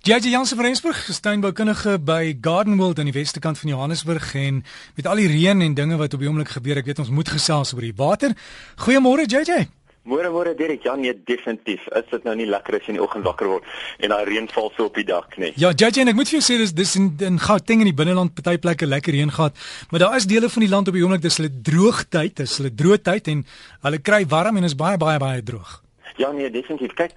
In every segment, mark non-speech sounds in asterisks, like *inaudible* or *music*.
JJ Jansen van Rensburg, steenboukundige by Garden World aan die weste kant van Johannesburg en met al die reën en dinge wat op die oomblik gebeur, ek weet ons moet gesels oor die water. Goeiemôre JJ. Môre môre Derek, ja nee definitief. Is dit nou nie lekker as jy in die oggend wakker word en daai reën val so op die dak nie? Ja, JJ ek moet vir jou sê dis dis in, in Gauteng in die binneland party plekke lekker reën gehad, maar daar is dele van die land op die oomblik dis hulle droogtyd, dis hulle droë tyd en hulle kry warm en is baie baie baie droog. Ja nee, definitief. Kyk,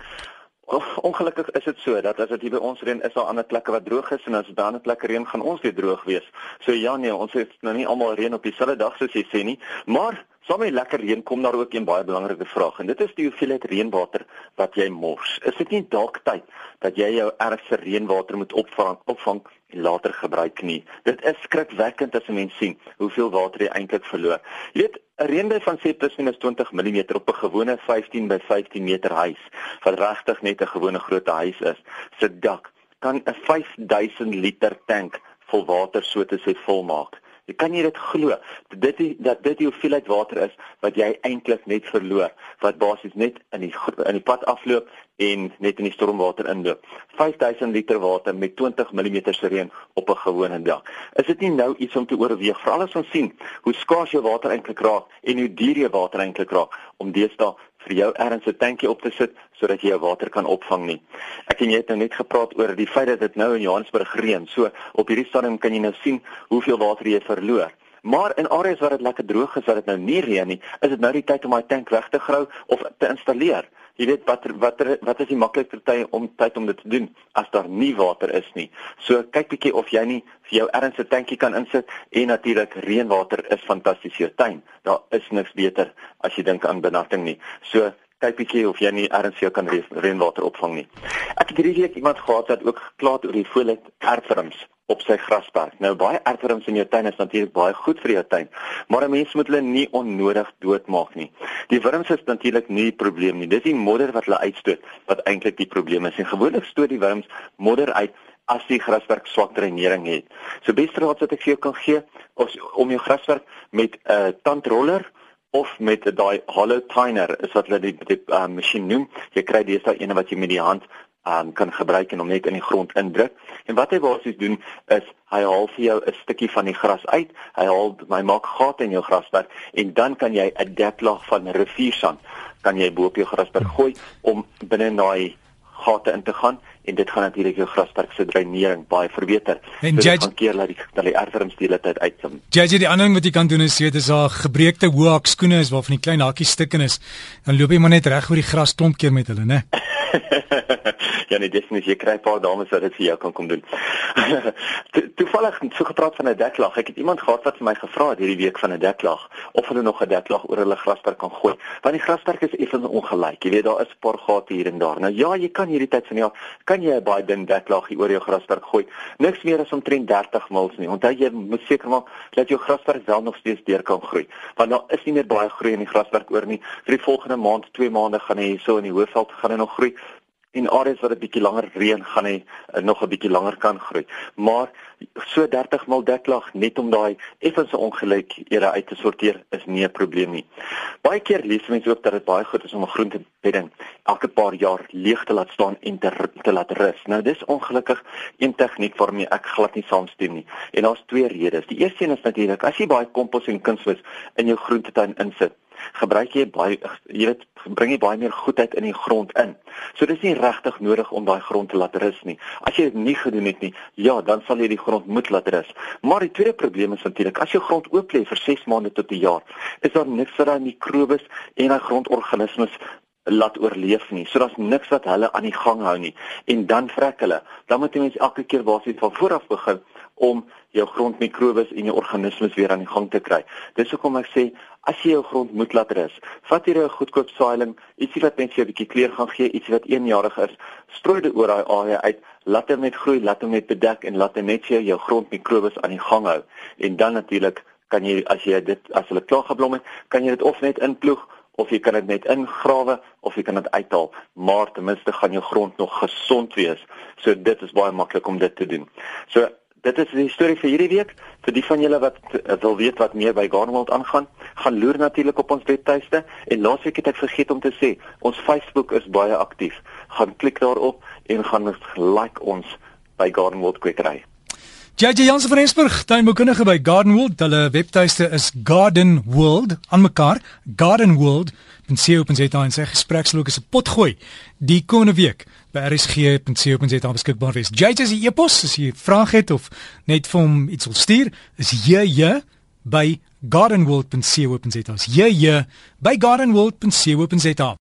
Ongelukkig is dit so dat as dit hier by ons reën is daar ander plekke wat droog is en as daar ander plekke reën gaan ons weer droog wees. So ja nee, ons het nou nie almal reën op dieselfde dag soos jy sê nie, maar saam met lekker reën kom daar ook 'n baie belangrike vraag en dit is die hoeveelheid reënwater wat jy mors. Is dit nie dalk tyd dat jy jou ergste reënwater moet opvang opvang en later gebruik nie? Dit is skrikwekkend as 'n mens sien hoeveel water jy eintlik verloor. Jy weet 'n reënbuy van sê plus minus 20 mm op 'n gewone 15 by 15 meter huis wat regtig net 'n gewone groot huis is, se dak kan 'n 5000 liter tank vol water so te sê volmaak. Jy kan nie dit glo dat dit dat dit die hoeveelheid water is wat jy eintlik net verloor wat basies net in die in die pad afloop en net in die stormwater inloop. 5000 liter water met 20 mm reën op 'n gewone dag. Is dit nie nou iets om te oorweeg veral as ons sien hoe skaars jou water eintlik raak en hoe duur jou water eintlik raak om deesdae vir jou ergens 'n tankie op te sit sodat jy jou water kan opvang nie. Ek en jy het nou net gepraat oor die feit dat dit nou in Johannesburg reën. So op hierdie stadium kan jy nou sien hoeveel water jy verloor. Maar in areas waar dit lekker droog is, waar dit nou nie reën nie, is dit nou die tyd om daai tank weg te grou of te installeer jy weet wat wat wat is die maklikste tyd om tyd om dit te doen as daar nie water is nie. So kyk bietjie of jy nie vir jou ernstige tankie kan insit en natuurlik reënwater is fantasties vir jou tuin. Daar is niks beter as jy dink aan benatting nie. So kyk bietjie of jy nie ernstig kan reënwater opvang nie. Ek het hierdie week iemand gehad wat ook gekla het oor die voelit erfrums op sy grasperk. Nou baie erfrums in jou tuin is natuurlik baie goed vir jou tuin, maar 'n mens moet hulle nie onnodig doodmaak nie. Die wurms is natuurlik nie die probleem nie. Dis die modder wat hulle uitstoot wat eintlik die probleem is. En gewoonlik stoot die wurms modder uit as die grasperk swak dreinering het. So beste raad wat ek vir jou kan gee, is om jou grasperk met 'n uh, tandroller of met daai hollow tiner is wat hulle die, die uh, masjien noem. Jy kry deesdae een wat jy met die hand um, kan gebruik en hom net in die grond indruk. En wat hy basies doen is hy haal vir jou 'n stukkie van die gras uit. Hy haal hy maak gate in jou grasperk en dan kan jy 'n deklaag van riviersand kan jy bo op jou grasperk gooi om binne daai gate in te gaan en dit gaan natuurlik jou grasperk se dreinering baie verbeter. En so jy keer laat die dat die erfrums die hele tyd uitkom. Jy jy die ander ding wat jy kan doen is jy het daar gebreekte hoëhak skoene is waarvan die klein hakkies stik in is, dan loop jy maar net reg oor die gras klomp keer met hulle, né? *laughs* *laughs* ja nee, definitief jy kry 'n paar dames wat dit vir jou kan kom doen. *laughs* to, toevallig so gepraat van 'n deklag. Ek het iemand gehad wat vir my gevra het hierdie week van 'n deklag of hulle nog 'n deklag oor hulle grasperk kan gooi. Want die grasperk is effens ongelyk. Jy weet daar is 'n paar gate hier en daar. Nou ja, jy kan hierdie tyd van die jaar kan jy 'n baie dun deklag oor jou grasperk gooi. Niks meer as omtrent 30 mils nie. Onthou jy moet seker maak dat jou grasperk wel nog steeds deur kan groei. Want daar is nie meer baie groei in die grasperk oor nie. Vir die volgende maand, 2 maande gaan hy hierso in die hoofveld gaan hy nog groei en areas wat 'n bietjie langer reën gaan hy uh, nog 'n bietjie langer kan groei. Maar so 30 mal deklag net om daai effense ongelykhede uit te sorteer is nie 'n probleem nie. Baie keer lees mense ook dat dit baie goed is om 'n groentebedding elke paar jaar leeg te laat staan en te, te laat rus. Nou dis ongelukkig een tegniek waarmee ek glad nie saamstem nie. En daar's twee redes. Die eerste een is natuurlik as jy baie kompos en kunsmis in jou groentetuin insit, gebruik jy baie jy weet bring jy baie meer goedheid in die grond in. So dis nie regtig nodig om daai grond te laat rus nie. As jy dit nie gedoen het nie, ja, dan sal jy die grond moet laat rus. Maar die tweede probleem is natuurlik as jy grond oop lê vir 6 maande tot 'n jaar, is daar niks wat daai mikrobes en daai grondorganismes laat oorleef nie. So daar's niks wat hulle aan die gang hou nie. En dan vrek hulle. Dan moet jy mens elke keer basies van voor af begin om jou grondmikrobes en jou organismes weer aan die gang te kry. Dis hoekom ek sê as jy jou grond moet laat rus, vat hier 'n goedkoop saailing, ietsie wat net vir jou 'n bietjie kleur gaan gee, ietsie wat eenjarig is, strooi dit oor daai area uit, laat hom net groei, laat hom net bedek en laat hom net vir jou, jou grondmikrobes aan die gang hou. En dan natuurlik kan jy as jy dit as hulle klaar geblom het, kan jy dit of net inploeg of jy kan dit net ingrawe of jy kan dit uithaal, maar ten minste gaan jou grond nog gesond wees. So dit is baie maklik om dit te doen. So dit is die storie vir hierdie week. Vir die van julle wat uh, wil weet wat meer by Garnwald aangaan, gaan loer natuurlik op ons webtuiste en laasweek het ek vergeet om te sê, ons Facebook is baie aktief. Gaan klik daarop en gaan like ons by Garden World Kwekery. JJ Jansen van Rensburg, tuinboukundige by Garden World. Hulle webtuiste is Garden World aan mekaar, Garden World. En sien op en sê daar in sy gespreksloop is 'n potgooi die komende week by rsg.co.za beskikbaar wees. JJ se e-pos as jy 'n vraag het of net vir hom iets wil stuur, is jy by gardenworld.co.za. Jy by gardenworld.co.za.